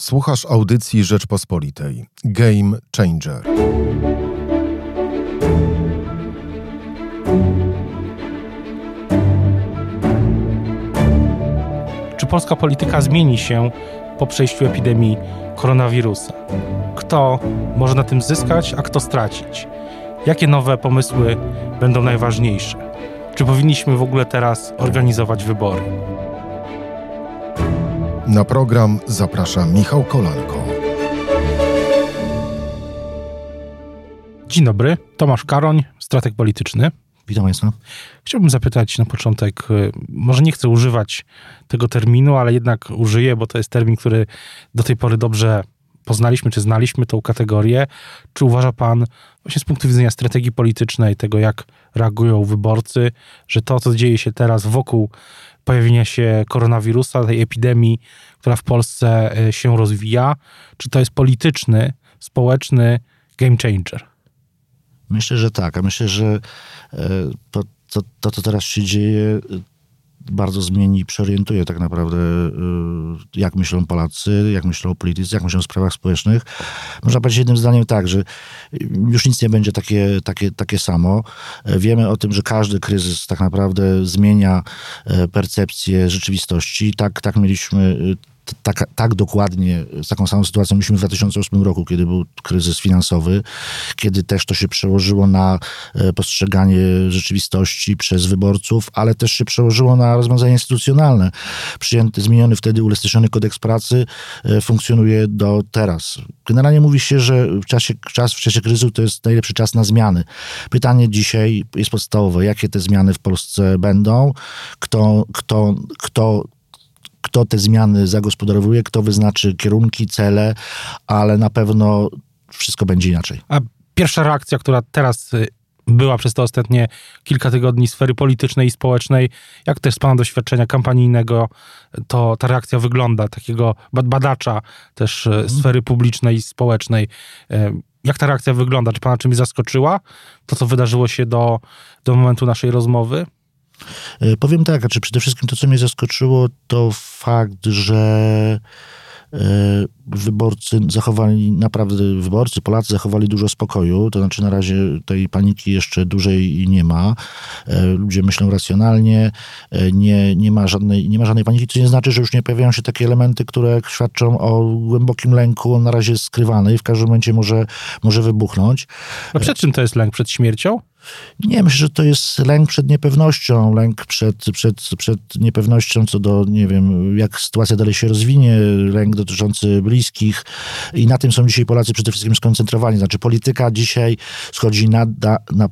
Słuchasz audycji Rzeczpospolitej. Game Changer. Czy polska polityka zmieni się po przejściu epidemii koronawirusa? Kto może na tym zyskać, a kto stracić? Jakie nowe pomysły będą najważniejsze? Czy powinniśmy w ogóle teraz organizować wybory? Na program zaprasza Michał Kolanko. Dzień dobry, Tomasz Karoń, strateg polityczny. Witam Państwa. Chciałbym zapytać na początek, y, może nie chcę używać tego terminu, ale jednak użyję, bo to jest termin, który do tej pory dobrze poznaliśmy, czy znaliśmy tą kategorię. Czy uważa Pan, właśnie z punktu widzenia strategii politycznej, tego jak reagują wyborcy, że to, co dzieje się teraz wokół pojawienia się koronawirusa, tej epidemii, która w Polsce y, się rozwija, czy to jest polityczny, społeczny game changer? Myślę, że tak. A myślę, że e, to, to co teraz się dzieje, bardzo zmieni i przeorientuje tak naprawdę, e, jak myślą Polacy, jak myślą politycy, jak myślą o sprawach społecznych. Można powiedzieć jednym zdaniem tak, że już nic nie będzie takie, takie, takie samo. E, wiemy o tym, że każdy kryzys tak naprawdę zmienia percepcję rzeczywistości. Tak, tak mieliśmy tak, tak dokładnie, z taką samą sytuacją mieliśmy w 2008 roku, kiedy był kryzys finansowy, kiedy też to się przełożyło na e, postrzeganie rzeczywistości przez wyborców, ale też się przełożyło na rozwiązania instytucjonalne. Przyjęty, zmieniony wtedy uelastyczniony kodeks pracy e, funkcjonuje do teraz. Generalnie mówi się, że w czasie, czas w czasie kryzysu to jest najlepszy czas na zmiany. Pytanie dzisiaj jest podstawowe, jakie te zmiany w Polsce będą, kto, kto, kto kto te zmiany zagospodarowuje, kto wyznaczy kierunki, cele, ale na pewno wszystko będzie inaczej. A pierwsza reakcja, która teraz y, była przez te ostatnie kilka tygodni sfery politycznej i społecznej, jak też z Pana doświadczenia kampanijnego, to ta reakcja wygląda, takiego badacza też mhm. sfery publicznej i społecznej. Y, jak ta reakcja wygląda? Czy Pana czymś zaskoczyła? To, co wydarzyło się do, do momentu naszej rozmowy? E, powiem tak, znaczy przede wszystkim to, co mnie zaskoczyło, to fakt, że e, wyborcy zachowali, naprawdę wyborcy, Polacy zachowali dużo spokoju, to znaczy na razie tej paniki jeszcze dużej nie ma. E, ludzie myślą racjonalnie, nie, nie, ma żadnej, nie ma żadnej paniki, co nie znaczy, że już nie pojawiają się takie elementy, które świadczą o głębokim lęku, on na razie jest skrywany i w każdym momencie może, może wybuchnąć. A przed czym to jest lęk? Przed śmiercią? Nie, myślę, że to jest lęk przed niepewnością, lęk przed, przed, przed niepewnością co do, nie wiem, jak sytuacja dalej się rozwinie, lęk dotyczący bliskich i na tym są dzisiaj Polacy przede wszystkim skoncentrowani. Znaczy polityka dzisiaj schodzi na, na, na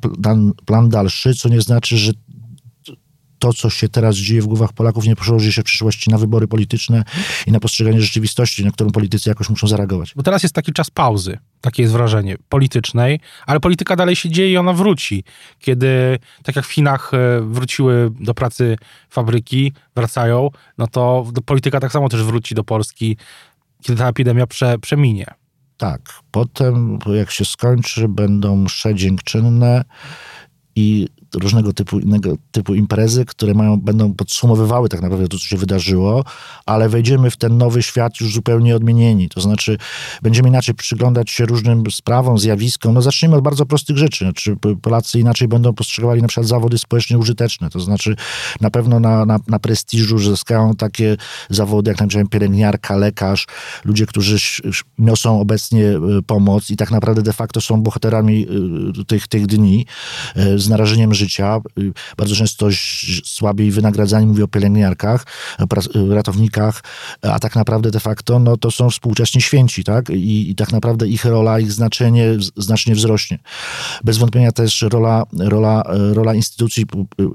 plan dalszy, co nie znaczy, że to, co się teraz dzieje w głowach Polaków, nie przełoży się w przyszłości na wybory polityczne i na postrzeganie rzeczywistości, na którą politycy jakoś muszą zareagować. Bo teraz jest taki czas pauzy, takie jest wrażenie, politycznej, ale polityka dalej się dzieje i ona wróci. Kiedy, tak jak w Chinach e, wróciły do pracy fabryki, wracają, no to polityka tak samo też wróci do Polski, kiedy ta epidemia prze, przeminie. Tak. Potem, jak się skończy, będą msze dziękczynne i różnego typu innego typu imprezy, które mają, będą podsumowywały tak naprawdę to, co się wydarzyło, ale wejdziemy w ten nowy świat już zupełnie odmienieni. To znaczy, będziemy inaczej przyglądać się różnym sprawom, zjawiskom. No zacznijmy od bardzo prostych rzeczy. Znaczy, Polacy inaczej będą postrzegali na przykład zawody społecznie użyteczne. To znaczy, na pewno na, na, na prestiżu zyskają takie zawody, jak na przykład pielęgniarka, lekarz, ludzie, którzy niosą obecnie e, pomoc i tak naprawdę de facto są bohaterami e, tych, tych dni e, z narażeniem życia, y, bardzo często słabiej wynagradzani, mówię o pielęgniarkach, y, ratownikach, a tak naprawdę de facto no, to są współcześni święci, tak? I, I, tak naprawdę ich rola, ich znaczenie znacznie wzrośnie. Bez wątpienia też rola, rola, rola instytucji,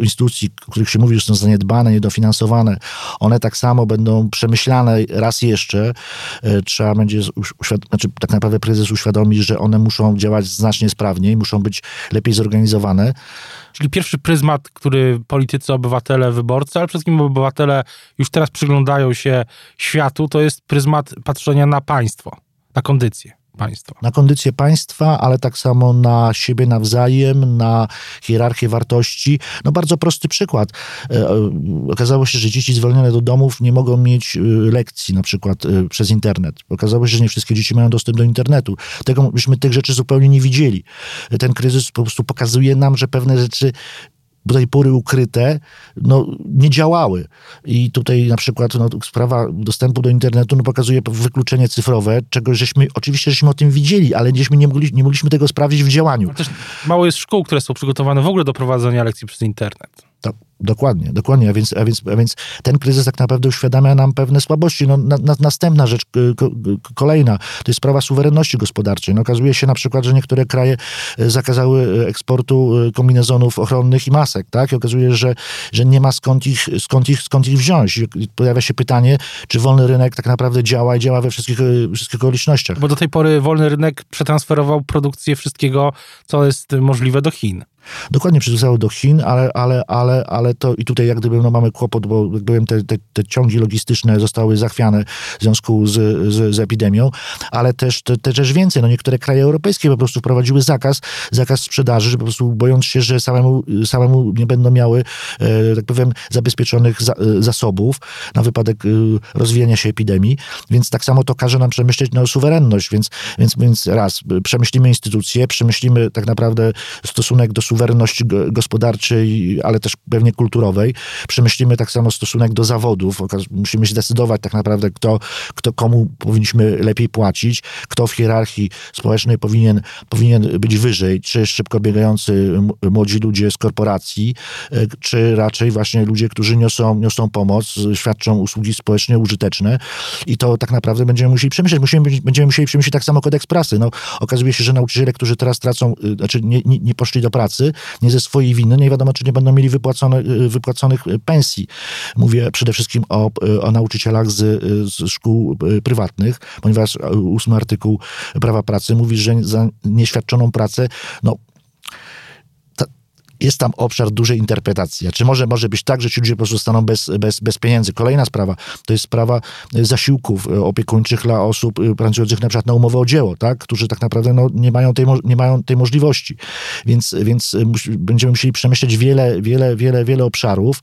instytucji, o których się mówi, że są zaniedbane, niedofinansowane, one tak samo będą przemyślane raz jeszcze. E, trzeba będzie, znaczy tak naprawdę prezes uświadomić, że one muszą działać znacznie sprawniej, muszą być lepiej zorganizowane. Czyli pierwszy pryzmat, który politycy, obywatele, wyborcy, ale przede wszystkim obywatele już teraz przyglądają się światu, to jest pryzmat patrzenia na państwo, na kondycję. Państwa. Na kondycję państwa, ale tak samo na siebie nawzajem, na hierarchię wartości. No bardzo prosty przykład. E, e, okazało się, że dzieci zwolnione do domów nie mogą mieć e, lekcji na przykład przez internet. Okazało się, że nie wszystkie dzieci mają dostęp do internetu. Tego byśmy tych rzeczy zupełnie nie widzieli. Ten kryzys po prostu pokazuje nam, że pewne rzeczy do tej pory ukryte, no, nie działały. I tutaj na przykład no, sprawa dostępu do internetu no, pokazuje wykluczenie cyfrowe, czego żeśmy, oczywiście żeśmy o tym widzieli, ale żeśmy nie, mogli, nie mogliśmy tego sprawdzić w działaniu. też mało jest szkół, które są przygotowane w ogóle do prowadzenia lekcji przez internet. Tak, dokładnie, dokładnie. A więc, a, więc, a więc ten kryzys tak naprawdę uświadamia nam pewne słabości. No, na, na, następna rzecz, kolejna, to jest sprawa suwerenności gospodarczej. No, okazuje się na przykład, że niektóre kraje e, zakazały e, eksportu e, kombinezonów ochronnych i masek, tak? I okazuje się, że, że nie ma skąd ich, skąd, ich, skąd ich wziąć. I pojawia się pytanie, czy wolny rynek tak naprawdę działa i działa we wszystkich, wszystkich okolicznościach. Bo do tej pory wolny rynek przetransferował produkcję wszystkiego, co jest możliwe do Chin. Dokładnie przywiązało do Chin, ale, ale, ale, ale to i tutaj jak gdyby no, mamy kłopot, bo jak byłem, te, te, te ciągi logistyczne zostały zachwiane w związku z, z, z epidemią, ale też, te, też rzecz więcej. No, niektóre kraje europejskie po prostu wprowadziły zakaz, zakaz sprzedaży, że po prostu bojąc się, że samemu, samemu nie będą miały, e, tak powiem, zabezpieczonych za, e, zasobów na wypadek e, rozwijania się epidemii, więc tak samo to każe nam przemyśleć no, suwerenność, więc, więc, więc raz, przemyślimy instytucje, przemyślimy tak naprawdę stosunek do suwerenności, gospodarczej, ale też pewnie kulturowej. Przemyślimy tak samo stosunek do zawodów. Musimy się zdecydować tak naprawdę, kto, kto komu powinniśmy lepiej płacić, kto w hierarchii społecznej powinien, powinien być wyżej, czy szybko biegający młodzi ludzie z korporacji, e, czy raczej właśnie ludzie, którzy niosą, niosą pomoc, świadczą usługi społecznie użyteczne. I to tak naprawdę będziemy musieli przemyśleć. Musimy, będziemy musieli przemyśleć tak samo kodeks pracy. No, okazuje się, że nauczyciele, którzy teraz tracą, y, znaczy nie, nie, nie poszli do pracy, nie ze swojej winy, nie wiadomo, czy nie będą mieli wypłacone, wypłaconych y, pensji. Mówię przede wszystkim o, y, o nauczycielach z, z szkół prywatnych, ponieważ ósmy artykuł prawa pracy mówi, że za nieświadczoną pracę, no jest tam obszar dużej interpretacji. Czy może, może być tak, że ci ludzie po prostu zostaną bez, bez, bez pieniędzy? Kolejna sprawa to jest sprawa e, zasiłków e, opiekuńczych dla osób e, pracujących na przykład na umowę o dzieło, tak? którzy tak naprawdę no, nie, mają tej, nie mają tej możliwości. Więc, więc będziemy musieli przemyśleć wiele, wiele, wiele, wiele obszarów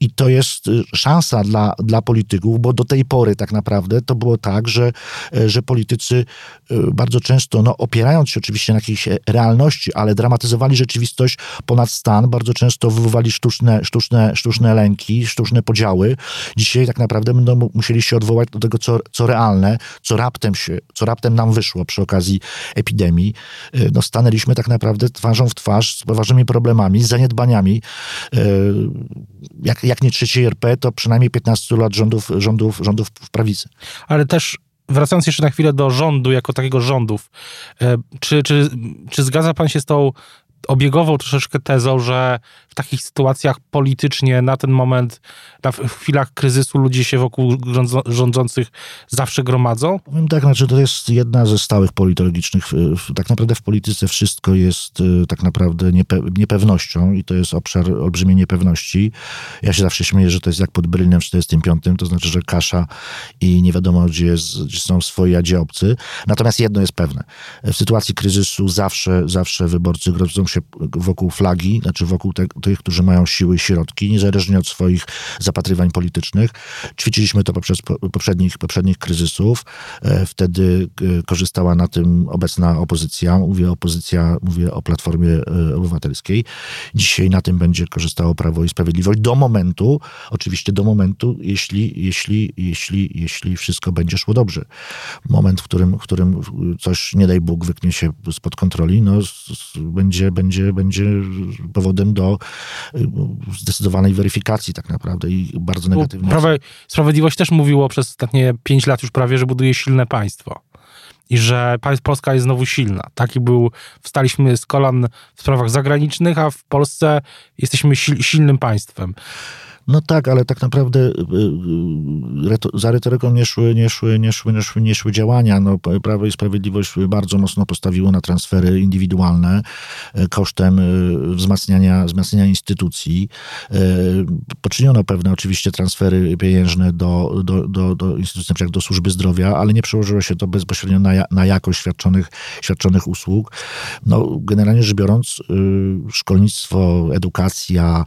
i to jest szansa dla, dla polityków, bo do tej pory tak naprawdę to było tak, że, że politycy bardzo często, no, opierając się oczywiście na jakiejś realności, ale dramatyzowali rzeczywistość ponad stan bardzo często wywoływali sztuczne, sztuczne, sztuczne lęki, sztuczne podziały. Dzisiaj tak naprawdę będą musieli się odwołać do tego, co, co realne, co raptem się, co raptem nam wyszło przy okazji epidemii. Y, no, stanęliśmy tak naprawdę twarzą w twarz z poważnymi problemami, z zaniedbaniami. Y, jak, jak nie trzeciej RP, to przynajmniej 15 lat rządów, rządów, rządów w prawicy. Ale też wracając jeszcze na chwilę do rządu, jako takiego rządów, y, czy, czy, czy zgadza pan się z tą obiegową troszeczkę tezą, że w takich sytuacjach politycznie na ten moment, na, w chwilach kryzysu ludzie się wokół rządzących zawsze gromadzą? Powiem tak, znaczy to jest jedna ze stałych politologicznych. Tak naprawdę w polityce wszystko jest y, tak naprawdę niepe niepewnością i to jest obszar olbrzymiej niepewności. Ja się zawsze śmieję, że to jest jak pod Berlinem w 45, to znaczy, że kasza i nie wiadomo, gdzie, jest, gdzie są swoi, a gdzie obcy. Natomiast jedno jest pewne. W sytuacji kryzysu zawsze, zawsze wyborcy grodzą się wokół flagi, znaczy wokół te, tych, którzy mają siły i środki, niezależnie od swoich zapatrywań politycznych. Ćwiczyliśmy to poprzez poprzednich, poprzednich kryzysów. E, wtedy e, korzystała na tym obecna opozycja. Mówię opozycja, mówię o Platformie e, Obywatelskiej. Dzisiaj na tym będzie korzystało Prawo i Sprawiedliwość do momentu, oczywiście do momentu, jeśli, jeśli, jeśli, jeśli wszystko będzie szło dobrze. Moment, w którym, w którym coś, nie daj Bóg, wyknie się spod kontroli, no, będzie, będzie, będzie powodem do zdecydowanej weryfikacji tak naprawdę i bardzo negatywnej. Prawo Sprawiedliwość też mówiło przez ostatnie pięć lat już prawie, że buduje silne państwo i że Polska jest znowu silna. Taki był, wstaliśmy z kolan w sprawach zagranicznych, a w Polsce jesteśmy silnym państwem. No tak, ale tak naprawdę y, y, za retoryką nie szły, nie szły, nie szły, nie szły, nie szły działania. No, Prawo i Sprawiedliwość bardzo mocno postawiło na transfery indywidualne y, kosztem wzmacniania, wzmacniania instytucji. Poczyniono pewne oczywiście transfery pieniężne do, do, do, do instytucji, przykład do służby zdrowia, ale nie przełożyło się to bezpośrednio na, na jakość świadczonych, świadczonych usług. No, generalnie rzecz biorąc, szkolnictwo, edukacja,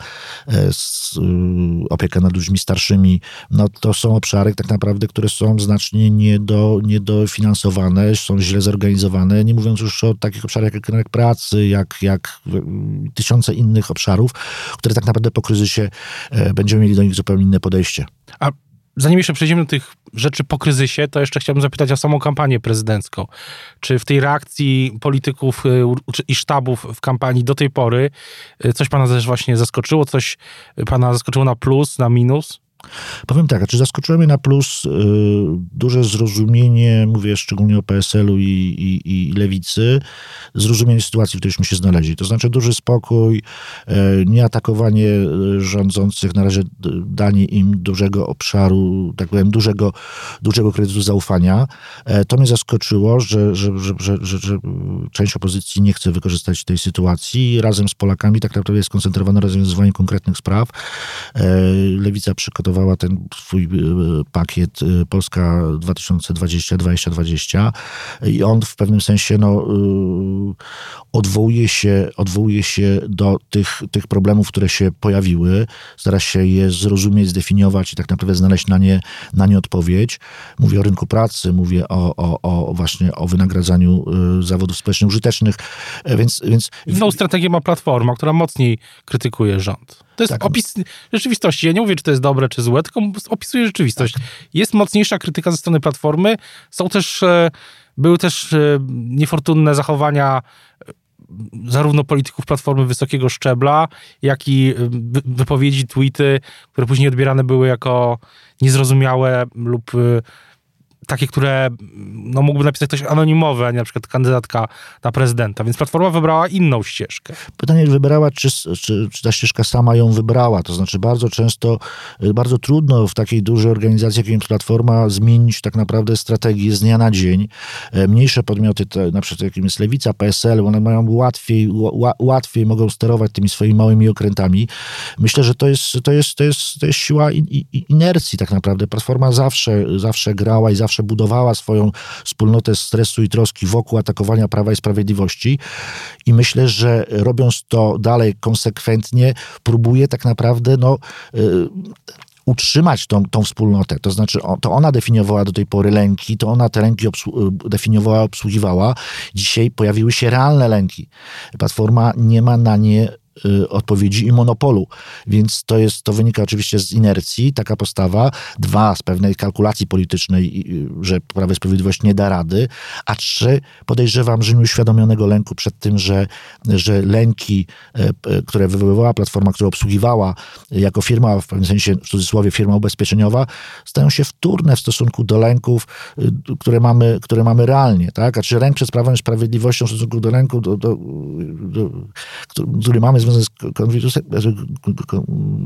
opiekę nad ludźmi starszymi, no to są obszary tak naprawdę, które są znacznie niedo, niedofinansowane, są źle zorganizowane, nie mówiąc już o takich obszarach jak rynek pracy, jak, jak tysiące innych obszarów, które tak naprawdę po kryzysie e, będziemy mieli do nich zupełnie inne podejście. A zanim jeszcze przejdziemy do tych rzeczy po kryzysie, to jeszcze chciałbym zapytać o samą kampanię prezydencką. Czy w tej reakcji polityków y, i sztabów w kampanii do tej pory y, coś pana też właśnie zaskoczyło? Coś pana zaskoczyło na plus, na minus? Powiem tak, czy zaskoczyło mnie na plus y, duże zrozumienie, mówię szczególnie o PSL-u i, i, i, Lewicy, zrozumienie sytuacji, w którejśmy się znaleźli. To znaczy duży spokój, y, nieatakowanie y, rządzących, na razie danie im dużego obszaru, tak powiem, dużego, dużego kredytu zaufania. E, to mnie zaskoczyło, że, że, że, że, że, że część opozycji nie chce wykorzystać tej sytuacji. Razem z Polakami tak naprawdę jest skoncentrowana na rozwiązywaniu konkretnych spraw. E, Lewica przygotowała przygotowała ten swój e, pakiet e, Polska 2020-2020 i on w pewnym sensie no, e, odwołuje, się, odwołuje się do tych, tych problemów, które się pojawiły, stara się je zrozumieć, zdefiniować i tak naprawdę znaleźć na nie, na nie odpowiedź. Mówię o rynku pracy, mówię o, o, o właśnie o wynagradzaniu zawodów społecznych użytecznych, więc... więc... Inną strategię ma Platforma, która mocniej krytykuje rząd. To jest tak. opis rzeczywistości. Ja nie mówię, czy to jest dobre, czy złe, tylko opisuję rzeczywistość. Tak. Jest mocniejsza krytyka ze strony Platformy. Są też, e, były też e, niefortunne zachowania e, zarówno polityków Platformy wysokiego szczebla, jak i wypowiedzi, tweety, które później odbierane były jako niezrozumiałe lub takie, które no, mógłby napisać ktoś anonimowy, a nie na przykład kandydatka na prezydenta. Więc Platforma wybrała inną ścieżkę. Pytanie wybrała, czy, czy, czy ta ścieżka sama ją wybrała. To znaczy bardzo często, y, bardzo trudno w takiej dużej organizacji, jakim jest Platforma, zmienić tak naprawdę strategię z dnia na dzień. E, mniejsze podmioty, te, na przykład jakim jest Lewica, PSL, one mają łatwiej, łatwiej mogą sterować tymi swoimi małymi okrętami. Myślę, że to jest, to jest, to jest, to jest siła in, in, inercji tak naprawdę. Platforma zawsze, zawsze grała i zawsze zawsze budowała swoją wspólnotę stresu i troski wokół atakowania Prawa i Sprawiedliwości i myślę, że robiąc to dalej konsekwentnie, próbuje tak naprawdę no, y, utrzymać tą, tą wspólnotę. To znaczy, to ona definiowała do tej pory lęki, to ona te lęki obsłu y, definiowała, obsługiwała. Dzisiaj pojawiły się realne lęki. Platforma nie ma na nie odpowiedzi i monopolu. Więc to jest, to wynika oczywiście z inercji, taka postawa. Dwa, z pewnej kalkulacji politycznej, że Prawo i Sprawiedliwość nie da rady. A trzy, podejrzewam, że nieuświadomionego lęku przed tym, że, że lęki, e, które wywoływała Platforma, która obsługiwała jako firma, w pewnym sensie, w cudzysłowie, firma ubezpieczeniowa, stają się wtórne w stosunku do lęków, y, które mamy, które mamy realnie. Tak? A czy lęk przed Prawem i Sprawiedliwością w stosunku do lęku, do, do, do, który mamy z związane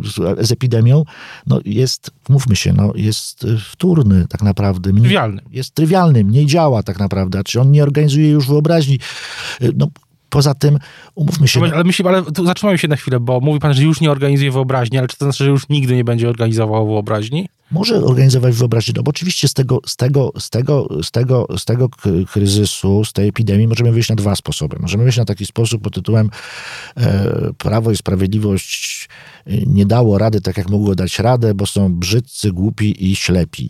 z, z epidemią, no jest, mówmy się, no jest wtórny tak naprawdę. Trywialny. Jest trywialny, mniej działa tak naprawdę. Czy on nie organizuje już wyobraźni? No, Poza tym, umówmy się... Ale, myślę, ale tu zatrzymajmy się na chwilę, bo mówi pan, że już nie organizuje wyobraźni, ale czy to znaczy, że już nigdy nie będzie organizował wyobraźni? może organizować wyobraźnię, no bo oczywiście z tego, z, tego, z, tego, z, tego, z tego kryzysu, z tej epidemii możemy wyjść na dwa sposoby. Możemy wyjść na taki sposób pod tytułem e, Prawo i Sprawiedliwość e, nie dało rady tak, jak mogło dać radę, bo są brzydcy, głupi i ślepi,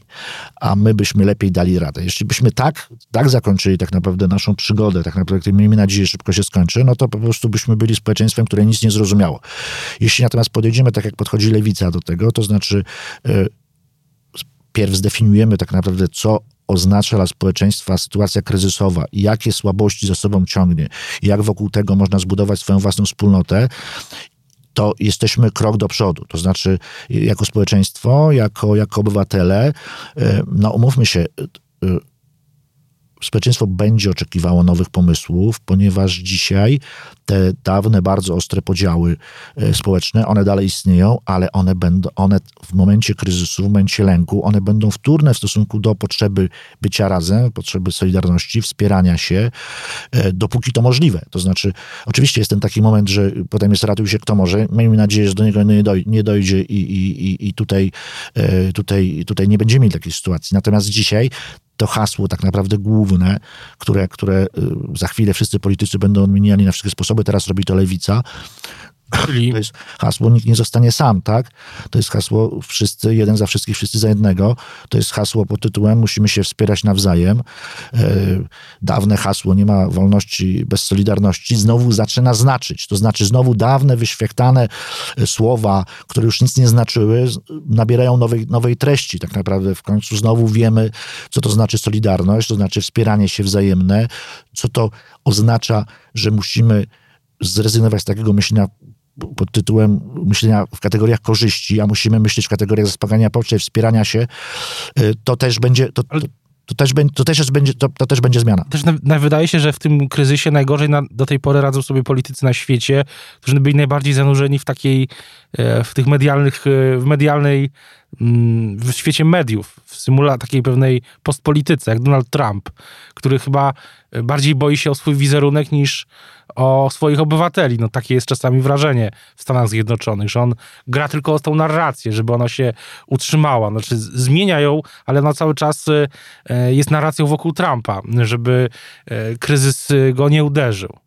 a my byśmy lepiej dali radę. Jeśli byśmy tak, tak zakończyli tak naprawdę naszą przygodę, tak naprawdę miejmy nadzieję, szybko się skończy, no to po prostu byśmy byli społeczeństwem, które nic nie zrozumiało. Jeśli natomiast podejdziemy tak, jak podchodzi lewica do tego, to znaczy e, pierw zdefiniujemy tak naprawdę, co oznacza dla społeczeństwa sytuacja kryzysowa jakie słabości za sobą ciągnie, jak wokół tego można zbudować swoją własną wspólnotę, to jesteśmy krok do przodu. To znaczy, jako społeczeństwo, jako, jako obywatele, e, no umówmy się, e, społeczeństwo będzie oczekiwało nowych pomysłów, ponieważ dzisiaj te dawne, bardzo ostre podziały e, społeczne, one dalej istnieją, ale one będą, one w momencie kryzysu, w momencie lęku, one będą wtórne w stosunku do potrzeby bycia razem, potrzeby solidarności, wspierania się, e, dopóki to możliwe. To znaczy, oczywiście jest ten taki moment, że potem jest ratuj się kto może. Miejmy nadzieję, że do niego nie dojdzie i, i, i tutaj, e, tutaj, tutaj nie będziemy mieli takiej sytuacji. Natomiast dzisiaj to hasło tak naprawdę główne, które, które y, za chwilę wszyscy politycy będą odmieniali na wszystkie sposoby, teraz robi to lewica, Czyli... To jest hasło nikt nie zostanie sam, tak? To jest hasło wszyscy, jeden za wszystkich, wszyscy za jednego. To jest hasło pod tytułem musimy się wspierać nawzajem. E, dawne hasło nie ma wolności bez solidarności znowu zaczyna znaczyć. To znaczy znowu dawne, wyświechtane e, słowa, które już nic nie znaczyły, nabierają nowej, nowej treści. Tak naprawdę w końcu znowu wiemy, co to znaczy solidarność, to znaczy wspieranie się wzajemne, co to oznacza, że musimy zrezygnować z takiego myślenia pod tytułem myślenia w kategoriach korzyści, a musimy myśleć w kategoriach zaspokajania potrzeb, wspierania się, y, to też będzie... To, to, to też, to, też jest, będzie, to, to, też będzie zmiana. Też na, wydaje się, że w tym kryzysie najgorzej na, do tej pory radzą sobie politycy na świecie, którzy byli najbardziej zanurzeni w takiej, e, w tych medialnych, e, w medialnej, w świecie mediów, w symula takiej pewnej postpolityce, jak Donald Trump, który chyba bardziej boi się o swój wizerunek niż o swoich obywateli. No takie jest czasami wrażenie w Stanach Zjednoczonych, że on gra tylko o tą narrację, żeby ona się utrzymała. Znaczy zmienia ją, ale ona cały czas e, jest narracją wokół Trumpa, żeby e, kryzys go nie uderzył.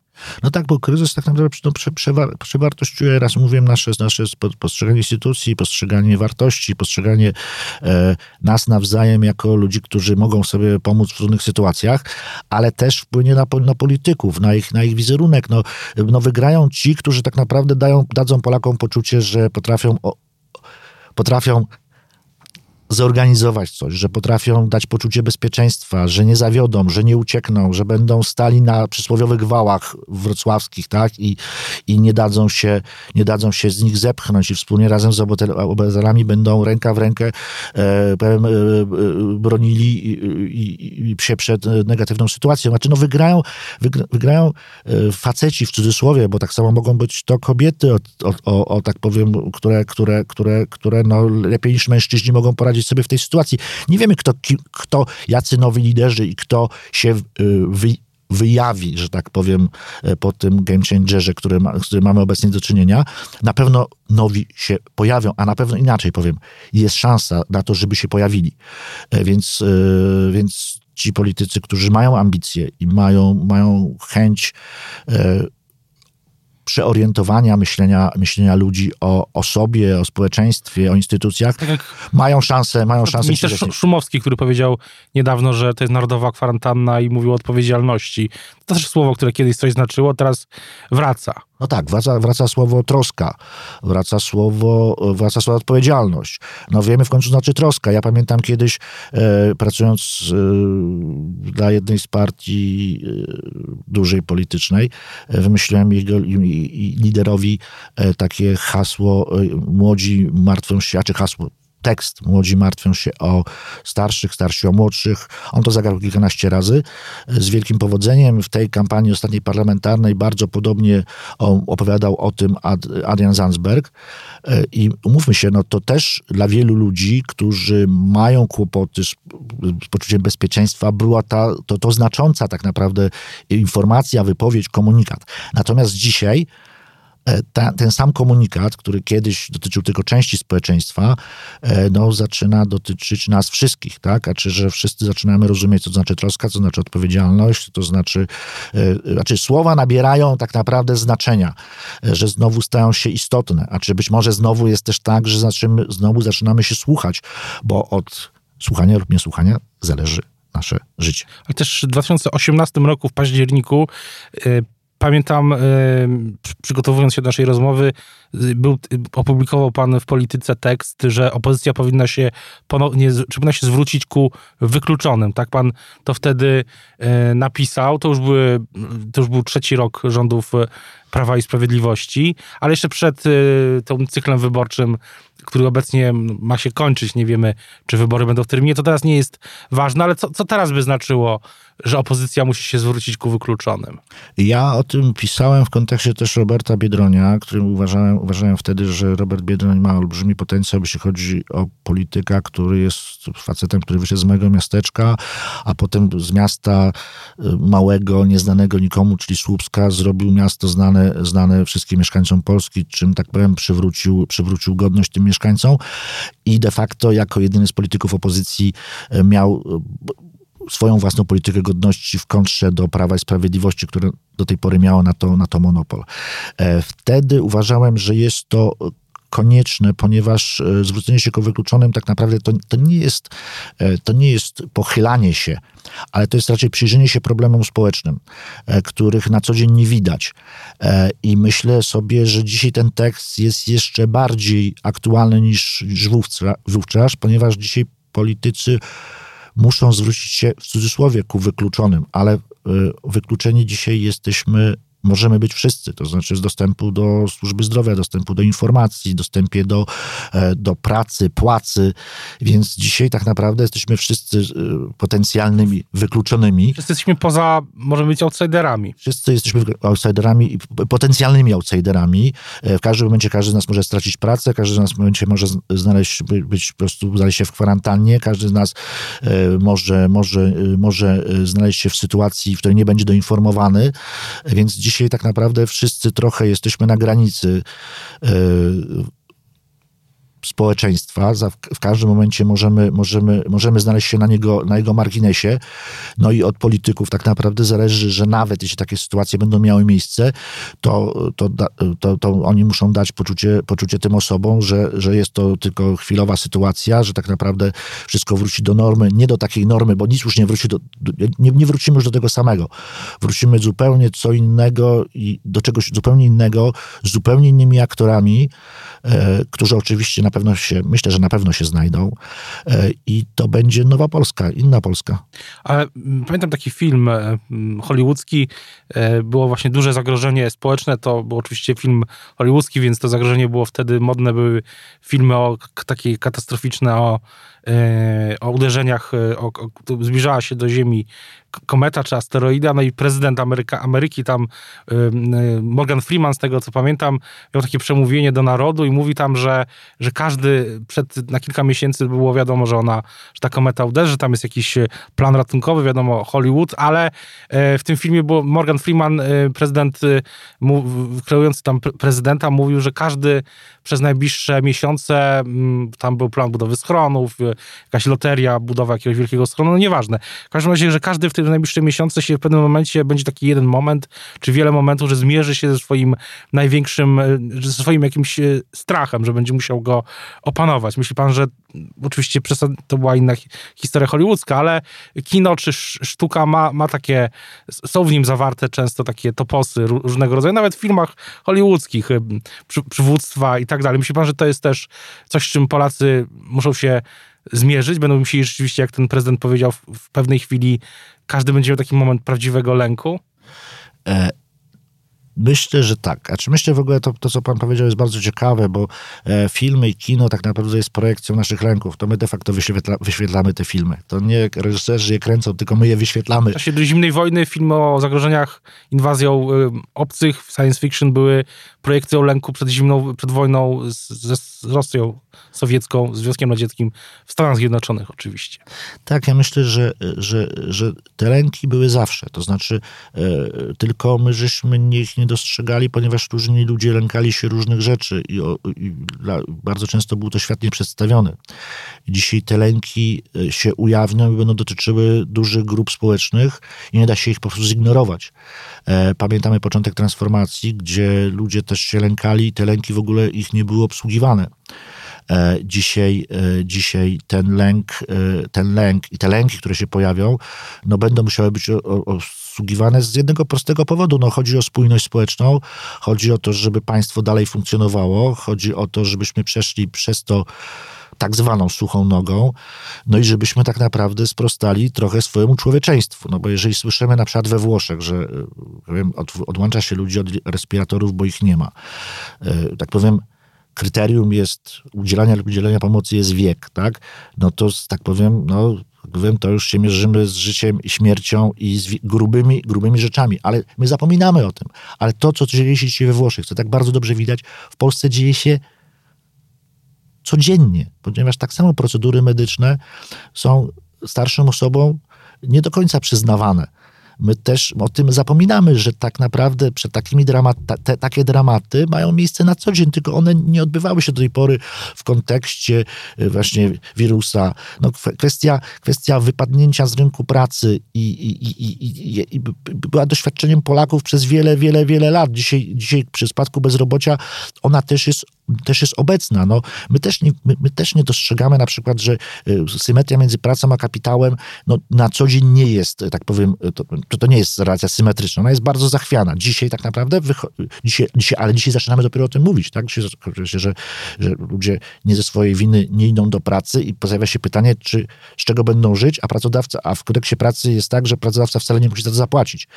No tak, bo kryzys tak naprawdę no, prze, przewar, przewartościuje, raz mówiłem, nasze, nasze postrzeganie instytucji, postrzeganie wartości, postrzeganie e, nas nawzajem jako ludzi, którzy mogą sobie pomóc w trudnych sytuacjach, ale też wpłynie na, na polityków, na ich, na ich wizerunek. No, no wygrają ci, którzy tak naprawdę dają, dadzą Polakom poczucie, że potrafią o, potrafią zorganizować coś, że potrafią dać poczucie bezpieczeństwa, że nie zawiodą, że nie uciekną, że będą stali na przysłowiowych wałach wrocławskich, tak? I, i nie, dadzą się, nie dadzą się z nich zepchnąć i wspólnie razem z obywatelami będą ręka w rękę e, powiem, e, e, bronili i, i, i, się przed negatywną sytuacją. Znaczy, no wygrają, wygrają e, faceci w cudzysłowie, bo tak samo mogą być to kobiety, o, o, o tak powiem, które, które, które, które no, lepiej niż mężczyźni mogą poradzić poradzić sobie w tej sytuacji. Nie wiemy, kto, kto jacy nowi liderzy i kto się y, wy, wyjawi, że tak powiem, e, po tym game changerze, który ma, z którym mamy obecnie do czynienia, na pewno nowi się pojawią, a na pewno inaczej powiem, jest szansa na to, żeby się pojawili. E, więc, e, więc ci politycy, którzy mają ambicje i mają, mają chęć przeorientowania myślenia, myślenia ludzi o, o sobie, o społeczeństwie, o instytucjach, tak mają szansę, mają szansę. Minister Szumowski, który powiedział niedawno, że to jest narodowa kwarantanna i mówił o odpowiedzialności. To też słowo, które kiedyś coś znaczyło, teraz wraca. No tak, wraca, wraca słowo troska, wraca słowo, wraca słowo odpowiedzialność. No wiemy w końcu znaczy troska. Ja pamiętam kiedyś, e, pracując e, dla jednej z partii e, dużej politycznej, e, wymyśliłem jego i, i liderowi e, takie hasło e, młodzi martwią się, czy hasło tekst. Młodzi martwią się o starszych, starsi o młodszych. On to zagrał kilkanaście razy z wielkim powodzeniem. W tej kampanii ostatniej parlamentarnej bardzo podobnie opowiadał o tym Ad, Adrian Zandsberg. I umówmy się, no to też dla wielu ludzi, którzy mają kłopoty z, z poczuciem bezpieczeństwa, była ta, to, to znacząca tak naprawdę informacja, wypowiedź, komunikat. Natomiast dzisiaj E, ta, ten sam komunikat, który kiedyś dotyczył tylko części społeczeństwa, e, no, zaczyna dotyczyć nas wszystkich, tak? A czy że wszyscy zaczynamy rozumieć, co to znaczy troska, co znaczy odpowiedzialność, to znaczy, e, znaczy słowa nabierają tak naprawdę znaczenia, że znowu stają się istotne, a czy być może znowu jest też tak, że zaczynamy, znowu zaczynamy się słuchać, bo od słuchania lub niesłuchania zależy nasze życie. Ale też w 2018 roku w październiku pamiętam, e, przygotowując się do naszej rozmowy, był, opublikował pan w polityce tekst, że opozycja powinna się ponownie, czy powinna się zwrócić ku wykluczonym. Tak pan to wtedy e, napisał. To już, były, to już był trzeci rok rządów Prawa i Sprawiedliwości, ale jeszcze przed tym cyklem wyborczym, który obecnie ma się kończyć, nie wiemy, czy wybory będą w terminie, to teraz nie jest ważne, ale co, co teraz by znaczyło że opozycja musi się zwrócić ku wykluczonym. Ja o tym pisałem w kontekście też Roberta Biedronia, którym uważałem, uważałem wtedy, że Robert Biedroń ma olbrzymi potencjał, jeśli chodzi o polityka, który jest facetem, który wyszedł z mojego miasteczka, a potem z miasta y, małego, nieznanego nikomu, czyli Słupska, zrobił miasto znane, znane wszystkim mieszkańcom Polski, czym tak powiem przywrócił, przywrócił godność tym mieszkańcom i de facto jako jedyny z polityków opozycji y, miał y, swoją własną politykę godności w kontrze do Prawa i Sprawiedliwości, które do tej pory miało na to, na to monopol. E, wtedy uważałem, że jest to konieczne, ponieważ e, zwrócenie się ku wykluczonym tak naprawdę to, to, nie jest, e, to nie jest pochylanie się, ale to jest raczej przyjrzenie się problemom społecznym, e, których na co dzień nie widać. I myślę sobie, że dzisiaj ten tekst jest jeszcze bardziej aktualny niż, wówczas, ponieważ dzisiaj politycy muszą zwrócić się w cudzysłowie ku wykluczonym, ale wykluczeni dzisiaj jesteśmy możemy być wszyscy, to znaczy z dostępu do służby zdrowia, dostępu do informacji, dostępie do, e, do pracy, płacy, więc dzisiaj tak naprawdę jesteśmy wszyscy e, potencjalnymi wykluczonymi. Wszyscy jesteśmy poza, możemy być outsiderami. Wszyscy jesteśmy outsiderami i potencjalnymi outsiderami. E, w każdym momencie każdy z nas może stracić pracę, każdy z nas w momencie może znaleźć, być po prostu znaleźć się w kwarantannie, każdy z nas może, może, może znaleźć się w sytuacji, w której nie będzie doinformowany, więc dzisiaj dzisiaj tak naprawdę wszyscy trochę jesteśmy na granicy e, społeczeństwa. W każdym momencie możemy, możemy, możemy znaleźć się na, niego, na jego marginesie. No i od polityków tak naprawdę zależy, że nawet jeśli takie sytuacje będą miały miejsce, to, to, to, to oni muszą dać poczucie, poczucie tym osobom, że, że jest to tylko chwilowa sytuacja, że tak naprawdę wszystko wróci do normy, nie do takiej normy, bo nic już nie wróci do, nie, nie wrócimy już do tego samego. Wrócimy zupełnie co innego i do czegoś zupełnie innego, z zupełnie innymi aktorami, którzy oczywiście na pewno się, myślę, że na pewno się znajdą e, i to będzie nowa Polska, inna Polska. Ale pamiętam taki film e, hollywoodzki, e, było właśnie duże zagrożenie społeczne, to był oczywiście film hollywoodzki, więc to zagrożenie było wtedy modne, były filmy o takie katastroficzne o o uderzeniach, o, o, zbliżała się do Ziemi kometa czy asteroida, no i prezydent Ameryka, Ameryki tam, Morgan Freeman, z tego co pamiętam, miał takie przemówienie do narodu i mówi tam, że, że każdy przed, na kilka miesięcy było wiadomo, że ona, że ta kometa uderzy, tam jest jakiś e, plan ratunkowy, wiadomo, Hollywood, ale e, w tym filmie było Morgan Freeman, e, prezydent, kreujący tam prezydenta, mówił, że każdy przez najbliższe miesiące, mm, tam był plan budowy schronów, jakaś loteria, budowa jakiegoś wielkiego schronu, no nieważne. W każdym razie, że każdy w tym najbliższe miesiące się w pewnym momencie będzie taki jeden moment, czy wiele momentów, że zmierzy się ze swoim największym, ze swoim jakimś strachem, że będzie musiał go opanować. Myśli pan, że oczywiście to była inna historia hollywoodzka, ale kino czy sztuka ma, ma takie, są w nim zawarte często takie toposy różnego rodzaju, nawet w filmach hollywoodzkich, przy, przywództwa i tak dalej. Myśli pan, że to jest też coś, z czym Polacy muszą się zmierzyć, będą musieli rzeczywiście, jak ten prezydent powiedział, w pewnej chwili każdy będzie miał taki moment prawdziwego lęku? E, myślę, że tak. A czy myślę w ogóle to, to, co pan powiedział, jest bardzo ciekawe, bo e, filmy i kino tak naprawdę jest projekcją naszych lęków. To my de facto wyświetla, wyświetlamy te filmy. To nie reżyserzy je kręcą, tylko my je wyświetlamy. W czasie zimnej wojny filmy o zagrożeniach inwazją y, obcych w science fiction były projekcją lęku przed zimną, przed wojną z, z Rosją sowiecką, Związkiem Radzieckim w Stanach Zjednoczonych oczywiście. Tak, ja myślę, że, że, że te lęki były zawsze. To znaczy, e, tylko my żeśmy ich nie dostrzegali, ponieważ różni ludzie lękali się różnych rzeczy i, o, i dla, bardzo często był to świetnie przedstawione. Dzisiaj te lęki e, się ujawnią i będą dotyczyły dużych grup społecznych i nie da się ich po prostu zignorować. E, pamiętamy początek transformacji, gdzie ludzie też się lękali i te lęki w ogóle ich nie były obsługiwane. E, dzisiaj, e, dzisiaj ten lęk, e, ten lęk i te lęki, które się pojawią, no będą musiały być obsługiwane z jednego prostego powodu. No, chodzi o spójność społeczną, chodzi o to, żeby państwo dalej funkcjonowało, chodzi o to, żebyśmy przeszli przez to tak zwaną suchą nogą, no i żebyśmy tak naprawdę sprostali trochę swojemu człowieczeństwu. No bo jeżeli słyszymy na przykład we Włoszech, że wiem, od, odłącza się ludzi od respiratorów, bo ich nie ma, tak powiem, kryterium jest udzielania lub udzielenia pomocy jest wiek, tak? No to, tak powiem, no, wiem, to już się mierzymy z życiem i śmiercią i z grubymi, grubymi rzeczami, ale my zapominamy o tym. Ale to, co dzieje się dzisiaj we Włoszech, co tak bardzo dobrze widać, w Polsce dzieje się codziennie, ponieważ tak samo procedury medyczne są starszym osobom nie do końca przyznawane my też o tym zapominamy, że tak naprawdę przed takimi dramat, te, takie dramaty mają miejsce na co dzień, tylko one nie odbywały się do tej pory w kontekście e, właśnie wirusa. No, kwestia, kwestia wypadnięcia z rynku pracy i, i, i, i, była doświadczeniem Polaków przez wiele, wiele, wiele lat. Dzisiaj, dzisiaj przy spadku bezrobocia ona też jest też jest obecna. No, my, też nie, my, my, też nie dostrzegamy na przykład, że y, symetria między pracą a kapitałem no, na co dzień nie jest, tak powiem, to, to nie jest relacja symetryczna, ona jest bardzo zachwiana. Dzisiaj tak naprawdę, dzisiaj, dzisiaj, ale dzisiaj zaczynamy dopiero o tym mówić, tak? Dzisiaj, że, że ludzie nie ze swojej winy nie idą do pracy i pojawia się pytanie, czy z czego będą żyć, a pracodawca, a w kodeksie pracy jest tak, że pracodawca wcale nie musi za to zapłacić.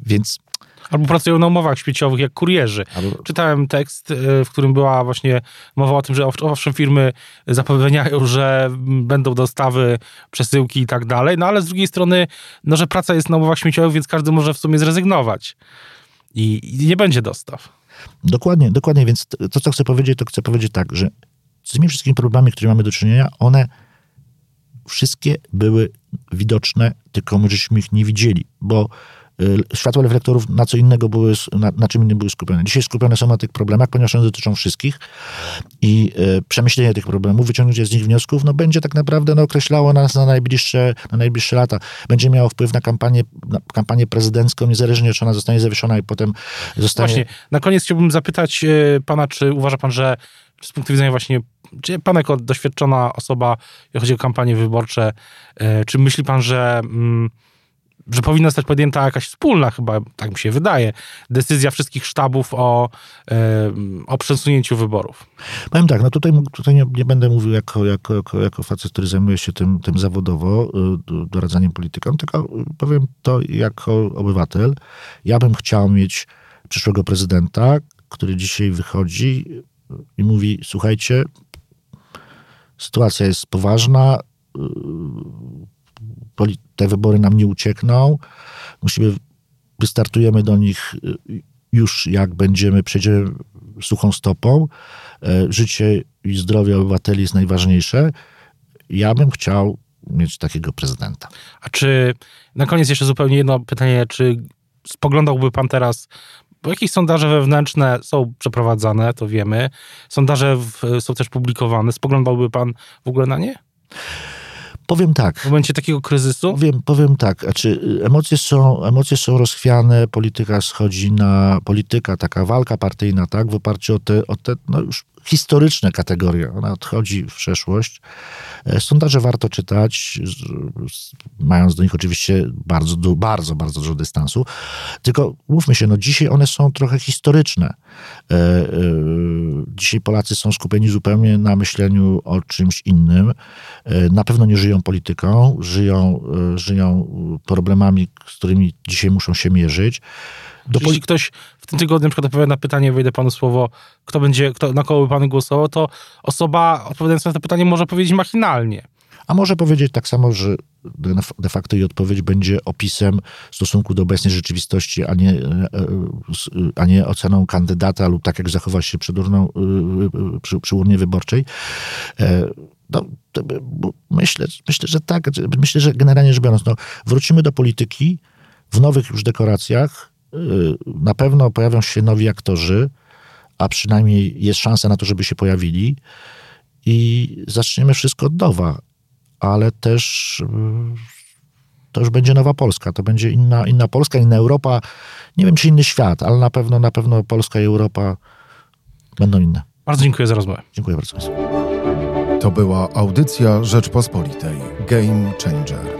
Więc Albo pracują na umowach śmieciowych jak kurierzy. Albo... Czytałem tekst, e, w którym była właśnie mowa o tym, że owszem firmy zapewniają, że będą dostawy, przesyłki i tak dalej, no ale z drugiej strony, no że praca jest na umowach śmieciowych, więc każdy może w sumie zrezygnować. I, i nie będzie dostaw. Dokładnie, dokładnie, więc to, co chcę powiedzieć, to chcę powiedzieć tak, że z tymi wszystkimi problemami, które mamy do czynienia, one wszystkie były widoczne, tylko my żeśmy ich nie widzieli, bo światła reflektorów na co innego były, na, na, czym innym były skupione. Dzisiaj skupione są na tych problemach, ponieważ one dotyczą wszystkich i y, przemyślenie tych problemów, wyciągnięcie z nich wniosków, no będzie tak naprawdę no, określało nas na najbliższe, na najbliższe lata. Będzie miało wpływ na kampanię, na kampanię prezydencką, niezależnie czy ona zostanie zawieszona i potem zostanie... Właśnie, na koniec chciałbym zapytać y, pana, czy uważa pan, że z punktu widzenia właśnie, czy pan jako doświadczona osoba, jeśli chodzi o kampanie wyborcze, y, czy myśli pan, że... Mm, że powinna zostać podjęta jakaś wspólna, chyba tak mi się wydaje, decyzja wszystkich sztabów o, o przesunięciu wyborów. Powiem tak, no tutaj, tutaj nie, nie będę mówił jako, jako, jako, jako facet, który zajmuje się tym, tym zawodowo, y, doradzaniem politykom, tylko powiem to jako obywatel. Ja bym chciał mieć przyszłego prezydenta, który dzisiaj wychodzi i mówi, słuchajcie, sytuacja jest poważna, y, te wybory nam nie uciekną. Musimy, wystartujemy do nich y, już jak będziemy, przejdziemy suchą stopą. E, życie i zdrowie obywateli jest najważniejsze. Ja bym chciał mieć takiego prezydenta. A czy, na koniec jeszcze zupełnie jedno pytanie, czy spoglądałby pan teraz, bo jakieś sondaże wewnętrzne są przeprowadzane, to wiemy, sondaże w, są też publikowane, spoglądałby pan w ogóle na nie? Powiem tak. W momencie takiego kryzysu? Powiem, powiem tak. Znaczy, emocje, są, emocje są rozchwiane, polityka schodzi na. Polityka, taka walka partyjna, tak, w oparciu o te, o te no już historyczne kategorie. Ona odchodzi w przeszłość. E, sondaże warto czytać, mając do nich oczywiście bardzo, bardzo, bardzo dużo dystansu. Tylko mówmy się, no dzisiaj one są trochę historyczne. E, e, dzisiaj Polacy są skupieni zupełnie na myśleniu o czymś innym. Na pewno nie żyją polityką, żyją, żyją problemami, z którymi dzisiaj muszą się mierzyć. Do Jeśli ktoś w tym tygodniu na przykład odpowiada na pytanie, wejdę panu słowo, kto będzie, kto, na kogo by pan głosował, to osoba odpowiadając na to pytanie może powiedzieć machinalnie. A może powiedzieć tak samo, że de facto jej odpowiedź będzie opisem stosunku do obecnej rzeczywistości, a nie, e, a nie oceną kandydata lub tak jak zachowa się przy, urną, e, przy, przy urnie wyborczej. E, no, myślę, myślę, że tak. Myślę, że generalnie rzecz biorąc, no, wrócimy do polityki w nowych już dekoracjach, na pewno pojawią się nowi aktorzy, a przynajmniej jest szansa na to, żeby się pojawili i zaczniemy wszystko od nowa, ale też y, to już będzie nowa Polska, to będzie inna, inna Polska, inna Europa, nie wiem czy inny świat, ale na pewno, na pewno Polska i Europa będą inne. Bardzo dziękuję za rozmowę. Dziękuję bardzo. To była audycja Rzeczpospolitej. Game Changer.